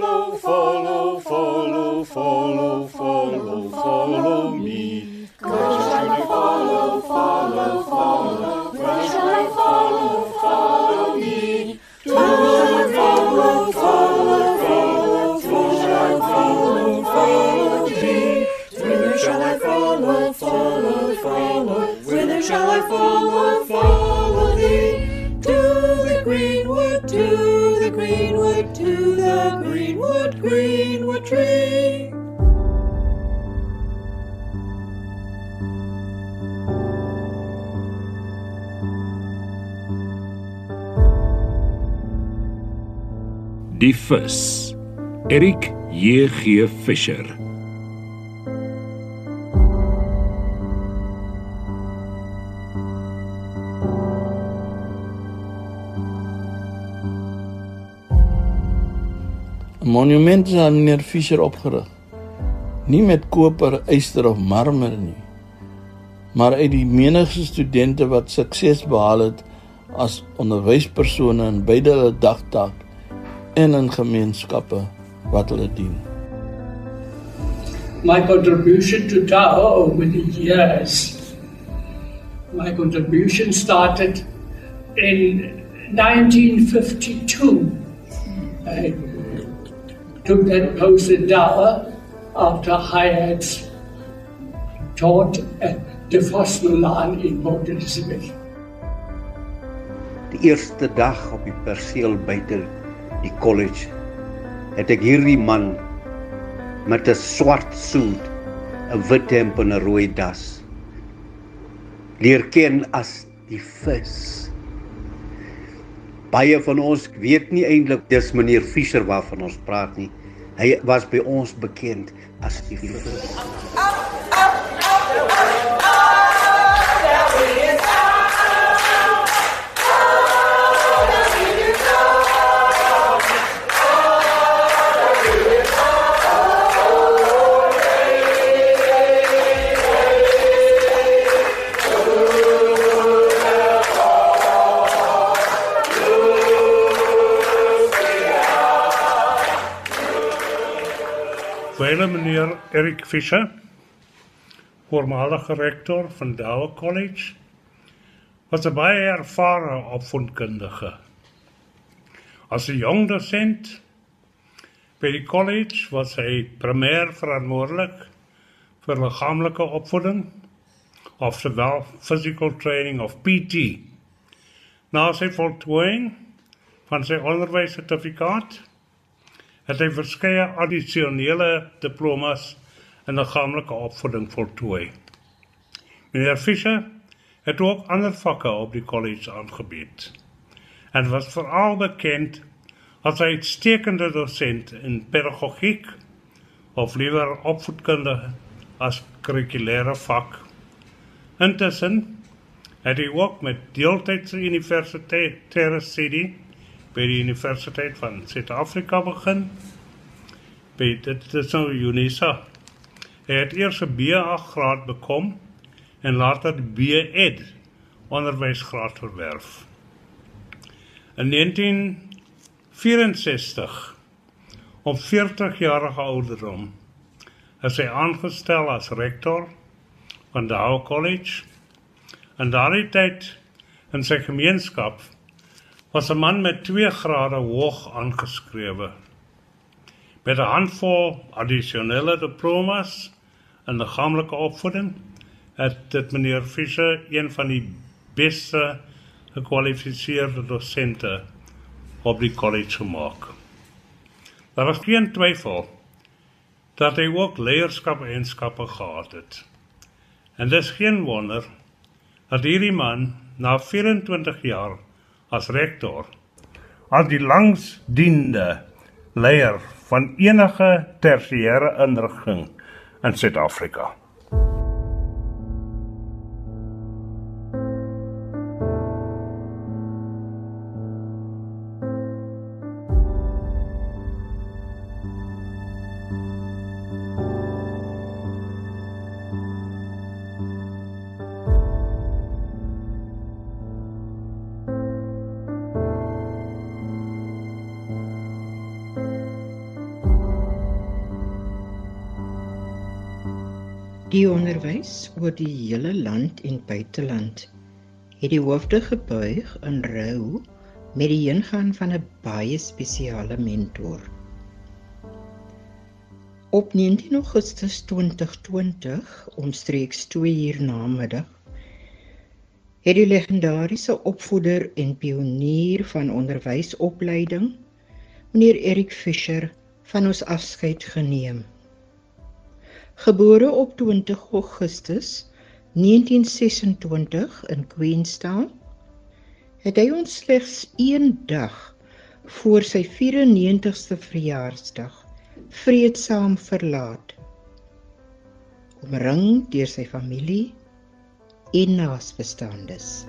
follow, follow, follow, follow, follow, follow me. Where shall I follow, follow, follow? Where shall I follow, follow me? To the follow, follow, follow, where shall I follow, follow thee? Where shall I follow, follow, follow? Whither shall I follow, follow tree. Die vis. Erik J.G. Fischer. Monument is aan meneer Fischer opgerig. Nie met koper, yster of marmer nie, maar uit die menigste studente wat sukses behaal het as onderwyspersone in beide hulle dagtaak en in gemeenskappe wat hulle dien. my contribution to Tao over the years. My contribution started in 1952. I took that post in Tao after had taught at the Vosmelaan in Port Elizabeth. Die eerste dag op die perseel buite die college het ek hierdie man met 'n swart soet, 'n wit hemp en 'n rooi das leer ken as die vis. Baie van ons weet nie eintlik dis meneer Fischer waarvan ons praat nie. Hy was by ons bekend as die vis. Vele meneer Erik Fischer, voormalige rektor van Dow College, was 'n baie ervare opvoedkundige. As 'n jong dosent by die college was hy primêr verantwoordelik vir liggaamlike opvoeding of sowel physical training of PT. Na sy voltooiing van sy onderwyssertifikaat het hy verskeie addisionele diplomas in liggaamlike opvoeding voltooi. Meneer Fischer het ook ander vakke op die college aangebied en was veral bekend as 'n uitstekende dosent in pedagogiek of liewer opvoedkunde as kurrikulêre vak. Intussen het hy ook met deeltydse universiteire studie by die Universiteit van Suid-Afrika begin. By dit is nou UNISA. Hy het eers 'n BA graad bekom en later die B.Ed onderwysgraad verwerf. In 1964 op 40 jarige ouderdom is hy aangestel as rektor van Dow College. En daardie tyd in sy gemeenskap was 'n man met 2 grade hoog aangeskrewe. Met 'n handvol addisionele diplomas in liggaamlike opvoeding het dit meneer Fischer een van die beste gekwalifiseerde dosente op die college gemaak. Daar was geen twyfel dat hy ook leierskap-eienskappe gehad het. En dis geen wonder dat hierdie man na 24 jaar as rektor as die langsdiende leier van enige tersiêre inrigting in Suid-Afrika. Die onderwys oor die hele land en buiteland het die hoofde gebuig in rou met die ingaan van 'n baie spesiale mentor. Op 19 Augustus 2020, omstreeks 2 uur namiddag, het die legendariese opvoeder en pionier van onderwysopleiding, meneer Erik Fischer, van ons afskeid geneem. Gebore op 20 Augustus 1926 in Queenstown, het hy ons slegs 1 dag voor sy 94ste verjaarsdag vreedsaam verlaat. Omring deur sy familie en naasbestaandes.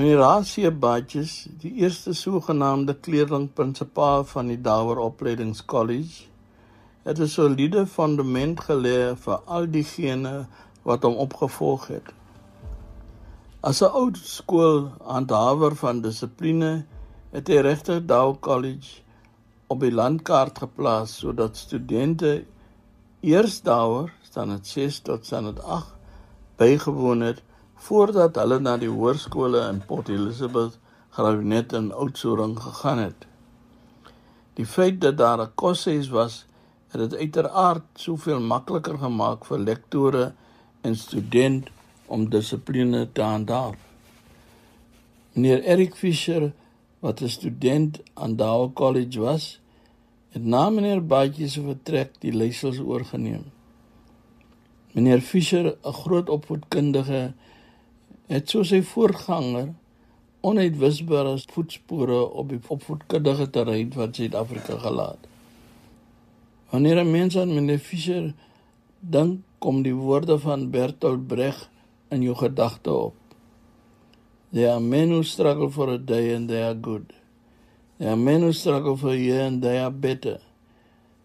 Meneer Hasie Badges, die eerste sogenaamde kleerling-prinsipaal van die Dower Opleidingskollege, het 'n soliede fundament gelê vir al diegene wat hom opgevolg het. As 'n oud skool handhawer van dissipline, het hy regtig Dower College op die landkaart geplaas sodat studente eers Dower staan dit 6 tot staan dit 8 bygewoon het voordat hulle na die hoërskole in Port Elizabeth, Graafrenet en Oudtshoorn gegaan het. Die feit dat daar 'n koshuis was, het dit uiteraard soveel makliker gemaak vir lektore en studente om dissipline te handhaaf. Meneer Erik Fischer, wat 'n student aan Dow College was, het na meneer Baatjie se vertrek die leiersels oorgeneem. Meneer Fischer, 'n groot opvoedkundige het so sy voorganger onuitwisbare voetspore op die opvoedkundige terrein van Suid-Afrika gelaat. Wanneer 'n mens aan meneer Fischer dink, kom die woorde van Bertolt Brecht in jou gedagte op. There are men who struggle for a day and they are good. There are men who struggle for a year and they are better.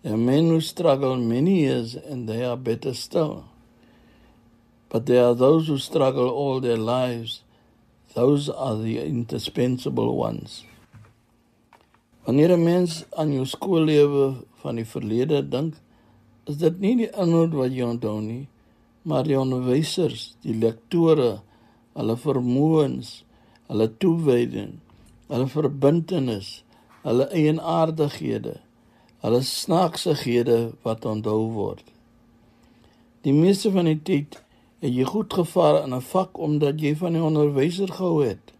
There are men who struggle many years and they are better still. But there are those who struggle all their lives. Those are the indispensable ones. Wanneer 'n mens aan jou skoollewe van die verlede dink, is dit nie die inhoud wat jy onthou nie, maar die onderwysers, die lektore, hulle vermoëns, hulle toewyding, hulle verbintenis, hulle eienaardighede, hulle snaaksighede wat onthou word. Die meeste van die tyd het jy goed gevaar in 'n vak omdat jy van die onderwyser gehou het.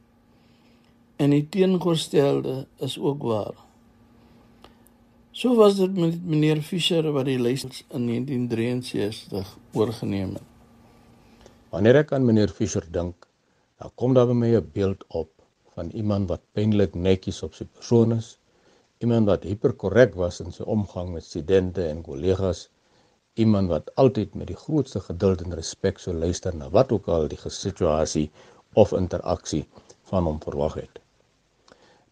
En die teenoorgestelde is ook waar. So was dit met meneer Fischer wat die lys in 1963 oorgeneem het. Wanneer ek aan meneer Fischer dink, dan kom daar by my 'n beeld op van iemand wat pynlik netjies op sy persoon is, iemand wat hiperkorrek was in sy omgang met studente en kollegas iemand wat altyd met die grootste geduld en respek sou luister na wat ook al die situasie of interaksie van hom verwag het.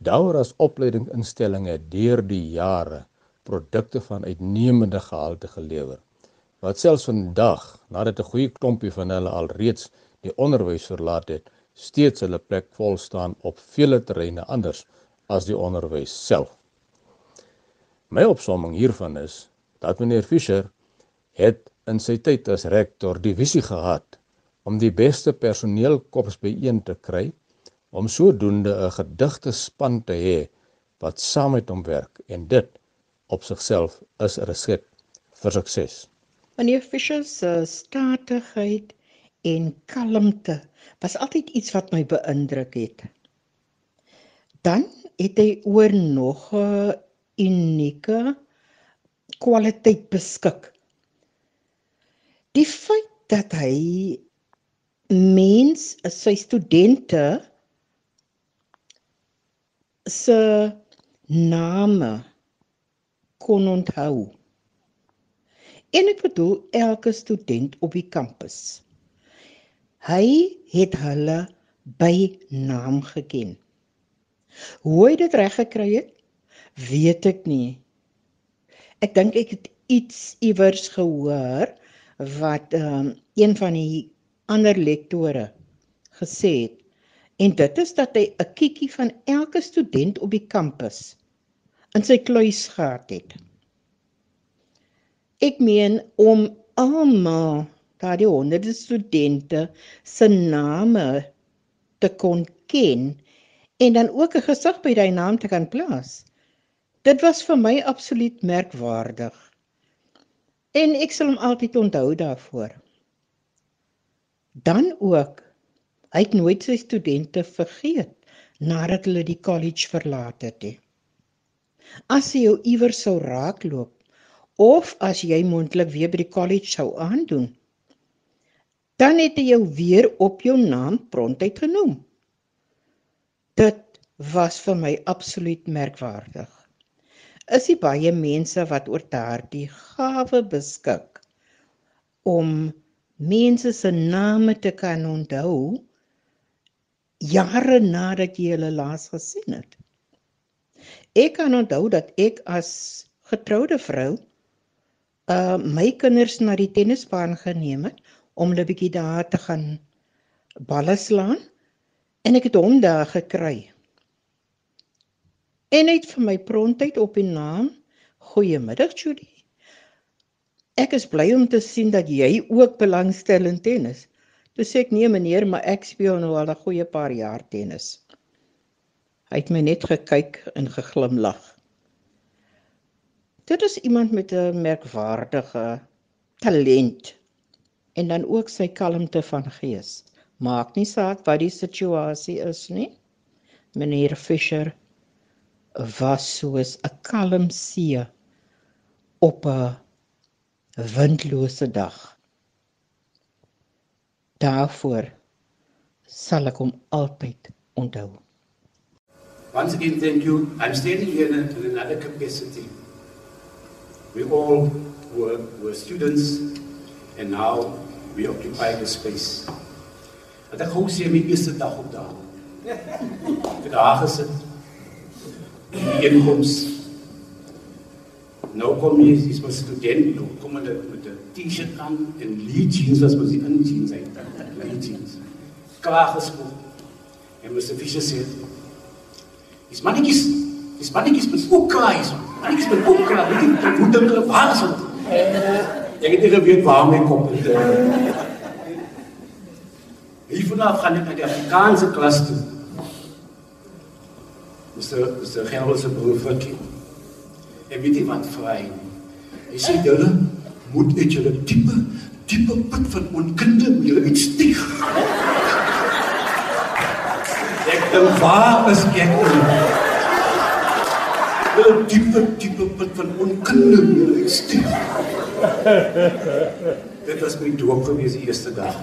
Douer as opleidingsinstelling het deur die jare produkte van uitnemende gehalte gelewer wat selfs vandag nadat 'n goeie klompie van hulle al reeds die onderwys verlaat het steeds hulle plek vol staan op vele terreine anders as die onderwys self. My opsomming hiervan is dat meneer Fischer het in sy tyd as rektor die visie gehad om die beste personeelkorps byeen te kry om sodoende 'n gedigte span te hê wat saam met hom werk en dit op sigself is 'n resep vir sukses. Meneer Fischer se statigheid en kalmte was altyd iets wat my beïndruk het. Dan het hy oor nog 'n unieke kwaliteit beskik die feit dat hy mens sy studente se name kon onthou. En ek bedoel elke student op die kampus. Hy het hulle by naam geken. Hoe hy dit reg gekry het, weet ek nie. Ek dink ek het iets iewers gehoor wat um, een van die ander lektore gesê het En dit is dat hy 'n kiekie van elke student op die kampus in sy kluis gehad het. Ek meen om almal daardie honderde studente se name te kon ken en dan ook 'n gesig by daai naam te kan plaas. Dit was vir my absoluut merkwaardig. En ek sal hom altyd onthou daarvoor. Dan ook hy het nooit sy studente vergeet nadat hulle die college verlaat het nie. As jy jou iewers sou raakloop of as jy mondelik weer by die college sou aandoen, dan het hy jou weer op jou naam prontuit genoem. Dit was vir my absoluut merkwaardig is die baie mense wat oor daardie gawe beskik om mense se name te kan onthou jare nadat jy hulle laas gesien het. Ek kan onthou dat ek as getroude vrou uh my kinders na die tennisbaan geneem het om hulle bietjie daar te gaan balle slaan en ek het hom daar gekry en het vir my prontuit op die naam Goeiemiddag Judy. Ek is bly om te sien dat jy ook belangstel in tennis. Toe sê ek nee meneer, maar ek speel nou al 'n goeie paar jaar tennis. Hy het my net gekyk en geglimlag. Dit is iemand met 'n merkwaardige talent en dan ook sy kalmte van gees. Maak nie saak wat die situasie is nie. Meneer Fischer was soos 'n kalm see op 'n windlose dag. Daarvoor sal ek hom altyd onthou. Once again, thank you. I'm standing here in, in another capacity. We all were, were students, and now we occupy the space. Wat ek gou sê my eerste dag op daai. Vir daai gesit die inkoms. Nou kom jy as 'n student, nou kom jy met 'n T-shirt aan en lee jeans wat mos in jeans hy. Lee jeans. Klaar gespoel. En Mr. Fischer sê: "Dis mannetjies, dis mannetjies met ook kraai so. Mannetjies met ook kraai, weet jy, hoe dink hulle waar is dit?" Ek het nie geweet waar my kop het. Hier vanaf gaan ek na die Afrikaanse klas toe. Mr. Mr. Gerald se broer Fikkie. En weet jy wat vra hy? Hy sê julle moet uit julle diepe diepe put van onkunde julle uitstieg. Ek dink waar is ek nou? Julle diepe diepe put van onkunde julle uitstieg. Dit was my doop gewees die eerste dag.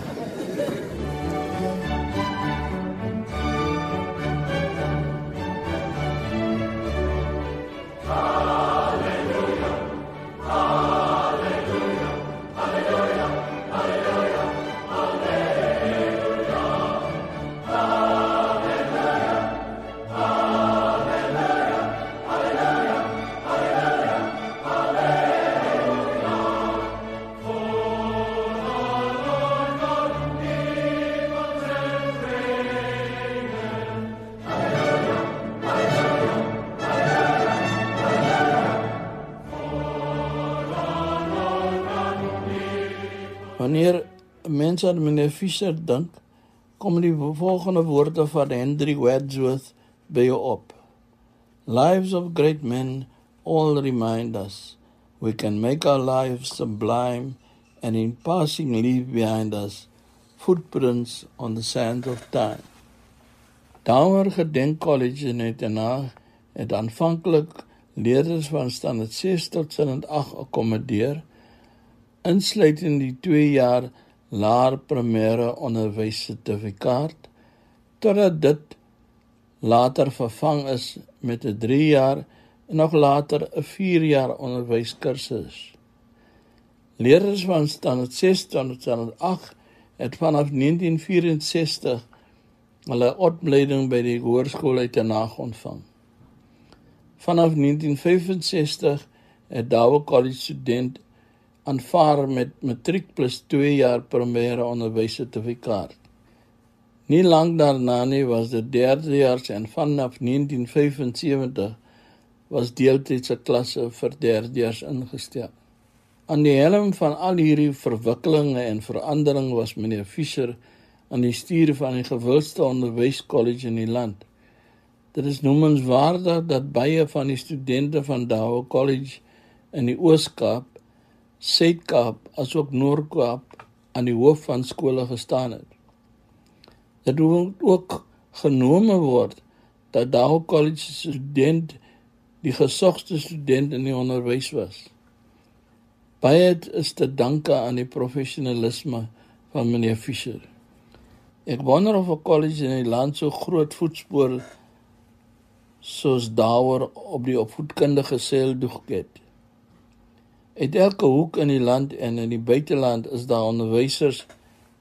Mense aan meneer Fischer dink, kom die volgende woorde van Henry Wadsworth by jou op. Lives of great men all remind us we can make our lives sublime and in passing leave behind us footprints on the sands of time. Daaroor gedenk college in Etenaag het aanvanklik leerders van standaard 6 tot standaard 8 akkommodeer insluitend die 2 jaar laer primêre onderwys sertifikaat totdat dit later vervang is met 'n 3 jaar en nog later 'n 4 jaar onderwyskursus. Leerders van standaard 6 tot standaard 8 het vanaf 1964 hulle opleiding by die hoërskool uit te nag ontvang. Vanaf 1965 het Dawe College student aanvaar met matriek plus 2 jaar primêre onderwys sertifikaat. Nie lank daarna nie was dit derdejaars en vanaf 1975 was deeltydse klasse vir derdejaars ingestel. Aan die helm van al hierdie verwikkelinge en verandering was meneer Fischer aan die stuur van die gewildste onderwyskollege in die land. Dit is noemenswaardig dat baie van die studente van Dawe College in die Oos-Kaap, Suid-Kaap asook Noord-Kaap aan die hoof van skole gestaan het. Dit moet ook genome word dat Dow College student die gesogste student in die onderwys was. Baie is te danke aan die professionalisme van meneer Fischer. Ek wonder of 'n college in die land so groot voetspore soos daaroor op die opvoedkundige seeldoeg het. Uit elke hoek in die land en in die buiteland is daar onderwysers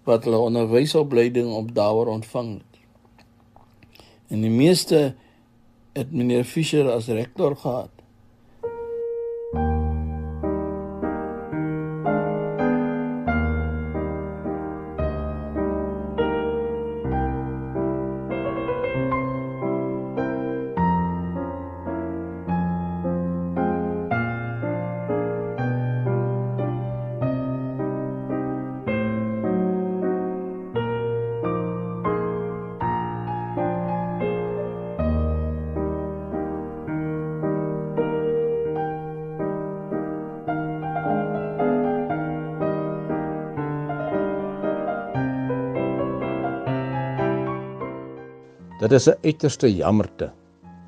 wat hulle onderwysopleiding op daaroor ontvang het. En die meeste het meneer Fischer as rektor gehad. Dit is 'n uiterste jammerte,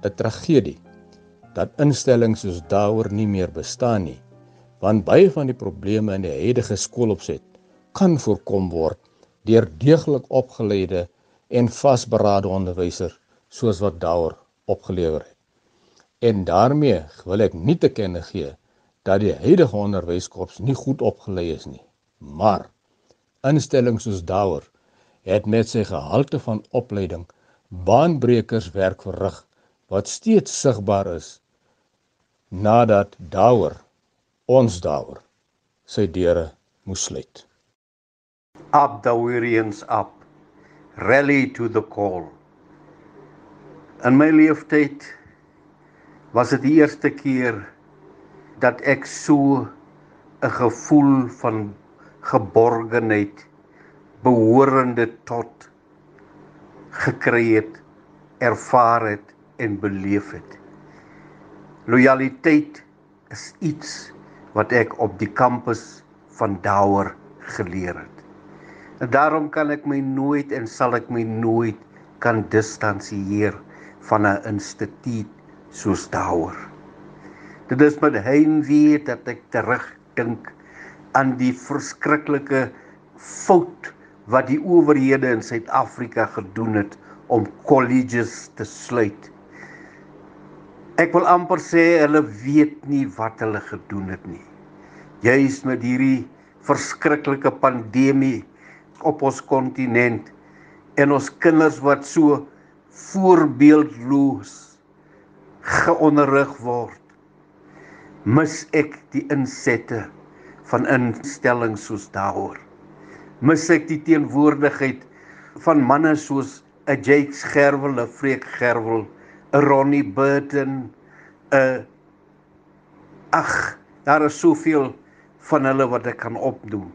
'n tragedie dat instellings soos daaroor nie meer bestaan nie, want baie van die probleme in die huidige skoolopset kan voorkom word deur deeglik opgeleide en vasberade onderwysers soos wat daaroor opgelewer het. En daarmee wil ek nie te kenne gee dat die huidige onderwyskorps nie goed opgelei is nie, maar instellings soos daaroor het met sy gehalte van opleiding baanbrekerswerk verrig wat steeds sigbaar is nadat Douwer ons Douwer sy deure moes sluit. Up the Wirians up. Rally to the call. In my leeftyd was dit die eerste keer dat ek so 'n gevoel van geborgenheid behorende tot gekry het, ervaar het en beleef het. Loyaliteit is iets wat ek op die kampus van Douwer geleer het. En daarom kan ek my nooit en sal ek my nooit kan distansieer van 'n instituut soos Douwer. Dit is met heimwee dat ek terugdink aan die verskriklike fout wat die owerhede in Suid-Afrika gedoen het om colleges te sluit. Ek wil amper sê hulle weet nie wat hulle gedoen het nie. Juis met hierdie verskriklike pandemie op ons kontinent en ons kinders wat so voorbeeldloos geonderrig word mis ek die insette van instellings soos daaroor mis ek die teenwoordigheid van manne soos 'n Jake Gerwel, 'n Freek Gerwel, 'n Ronnie Burton, 'n ag, daar is soveel van hulle wat ek kan opdoen.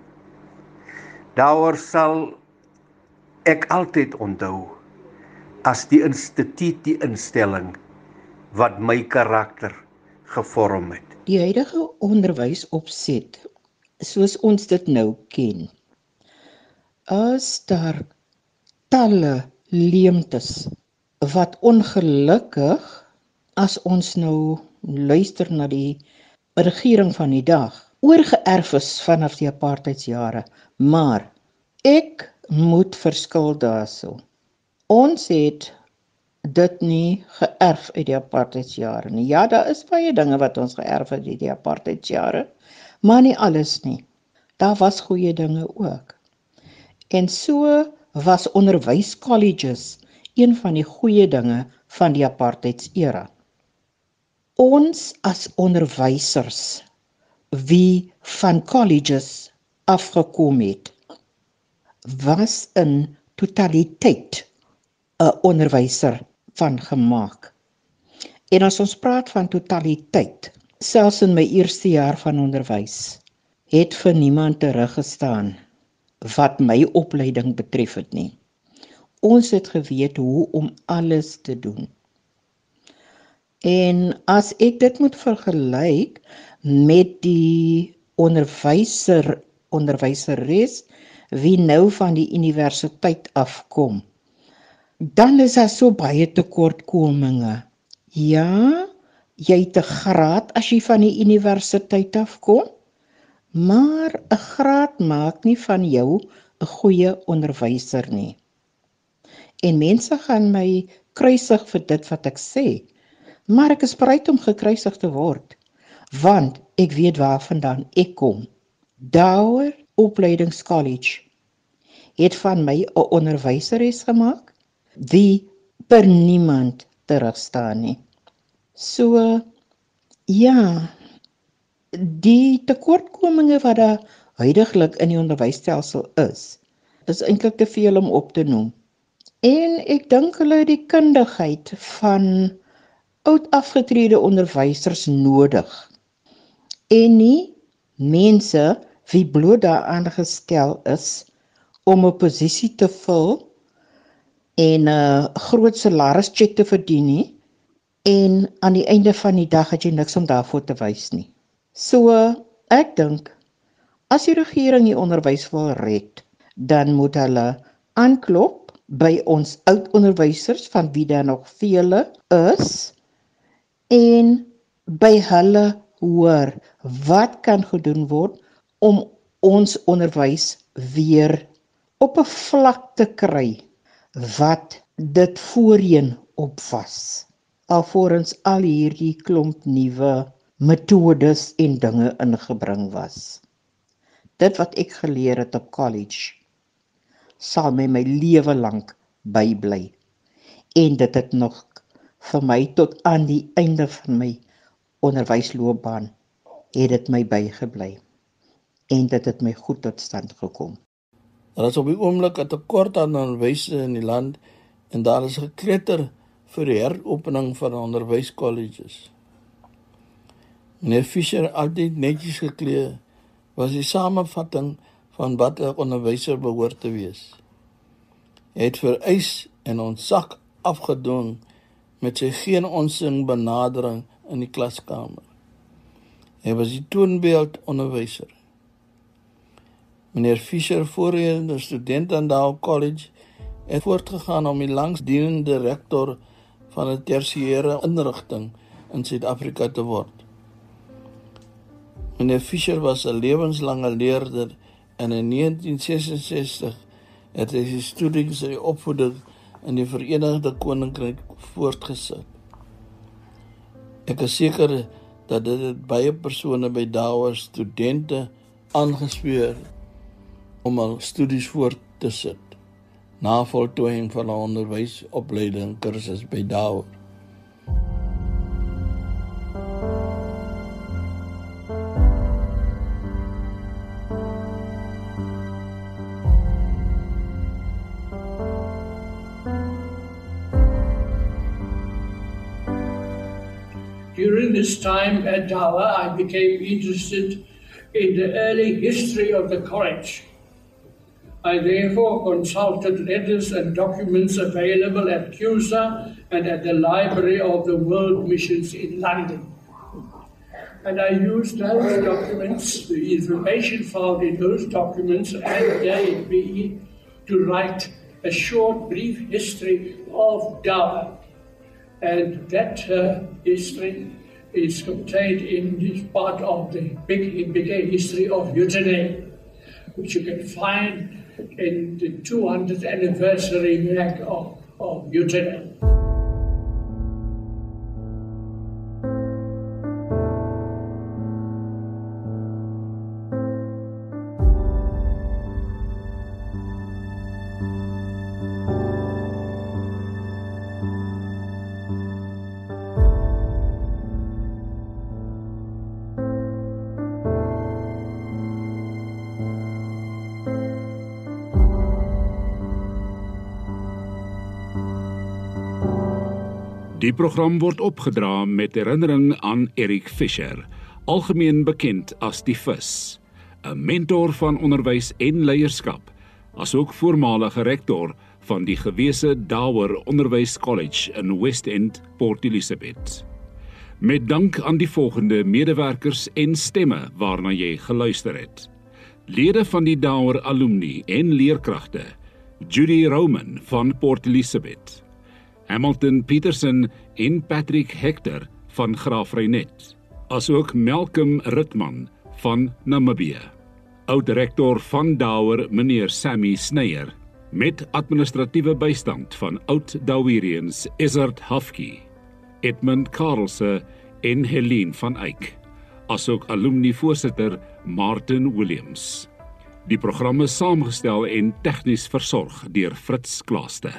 Daaroor sal ek altyd onthou as die instituut die instelling wat my karakter gevorm het. Die huidige onderwysopset soos ons dit nou ken is daar talle leemtes wat ongelukkig as ons nou luister na die regering van die dag oorgeerf is vanaf die apartheidsjare. Maar ek moet verskil daarso. Ons het dit nie geërf uit die apartheidsjare nie. Ja daar is baie dinge wat ons geërf het uit die apartheidsjare maar nie alles nie. Daar was goeie dinge ook En so was onderwyskolleges een van die goeie dinge van die apartheidsera. Ons as onderwysers wie van colleges afgekom het was in totaliteit 'n onderwyser van gemaak. En as ons praat van totaliteit, selfs in my eerste jaar van onderwys, het vir niemand teruggestaan wat my opleiding betref het nie. Ons het geweet hoe om alles te doen. En as ek dit moet vergelyk met die onderwyser onderwyseres wie nou van die universiteit afkom, dan is daar so baie tekortkominge. Ja, jy het 'n graad as jy van die universiteit afkom, maar 'n graad maak nie van jou 'n goeie onderwyser nie. En mense gaan my kruisig vir dit wat ek sê, maar ek is bereid om gekruisig te word, want ek weet waarvandaan ek kom. Douer Opleidingskollege het van my 'n onderwyseres gemaak wie per niemand terugstaan nie. So ja, die tekortkominge wat daar huidigelik in die onderwysstelsel is, is eintlik te veel om op te noem. En ek dink hulle het die kundigheid van oud afgetrede onderwysers nodig. En nie mense wie bloot daaraan gestel is om 'n posisie te vul en 'n groot salarischeck te verdien nie en aan die einde van die dag het jy niks om daarvoor te wys nie. So ek dink as die regering die onderwys wil red, dan moet hulle aanklop by ons oud onderwysers van wie daar nog vele is en by hulle hoor wat kan gedoen word om ons onderwys weer op 'n vlak te kry wat dit voorheen op was alvorens al hierdie klomp nuwe metodes en dinge ingebring was. Dit wat ek geleer het op college sal my my lewe lank bybly. En dit het nog vir my tot aan die einde van my onderwysloopbaan het dit my bygebly. En dit het my goed tot stand gekom. Daar is op die oomblik 'n tekort aan onderwysers in die land en daar is gekletter vir die heropening van onderwyskolleges. Meneer Fischer altyd netjies geklee was die samevatting van wat 'n onderwyser behoort te wees. Hy het vereis en ons sak afgedoen met sy geen onsin benadering in die klaskamer. Hy was die toonbeeld onderwyser. Meneer Fischer, voorheen student aan Dow College, het voortgegaan om die langsdienende rektor van 'n tersiêre inrigting in Suid-Afrika te word. Meneer Fischer was 'n lewenslange leerder en in 1966 het hy sy studies en opvoeding in die Verenigde Koninkryk voortgesit. Ek is seker dat dit baie persone by Dow studente aangespoor om al studies voort te sit na voltooiing van 'n onderwysopleiding kursus by Dow. Time at Dawa, I became interested in the early history of the college. I therefore consulted letters and documents available at CUSA and at the Library of the World Missions in London. And I used those documents, the information found in those documents and APE, to write a short, brief history of Dawa. And that uh, history is contained in this part of the big, bigger history of Eugene, which you can find in the 200th anniversary of, of Eugene. Die program word opgedra met herinnering aan Erik Fischer, algemeen bekend as die Vis, 'n mentor van onderwys en leierskap, asook voormalige rektor van die gewese Dower Onderwys College in West End, Port Elizabeth. Met dank aan die volgende medewerkers en stemme waarna jy geluister het. Lede van die Dower alumni en leerkragte: Judy Roman van Port Elizabeth, Hamilton Petersen en Patrick Hector van Graafrenet, asook Malcolm Ritman van Namibië. Oud-rektor van Dower, meneer Sammy Sneyer, met administratiewe bystand van oud-Dowerians Izzard Hafki, Edmund Karlse en Helene van Eyck, asook alumni voorsitter Martin Williams. Die programme saamgestel en tegnies versorg deur Fritz Klaaste.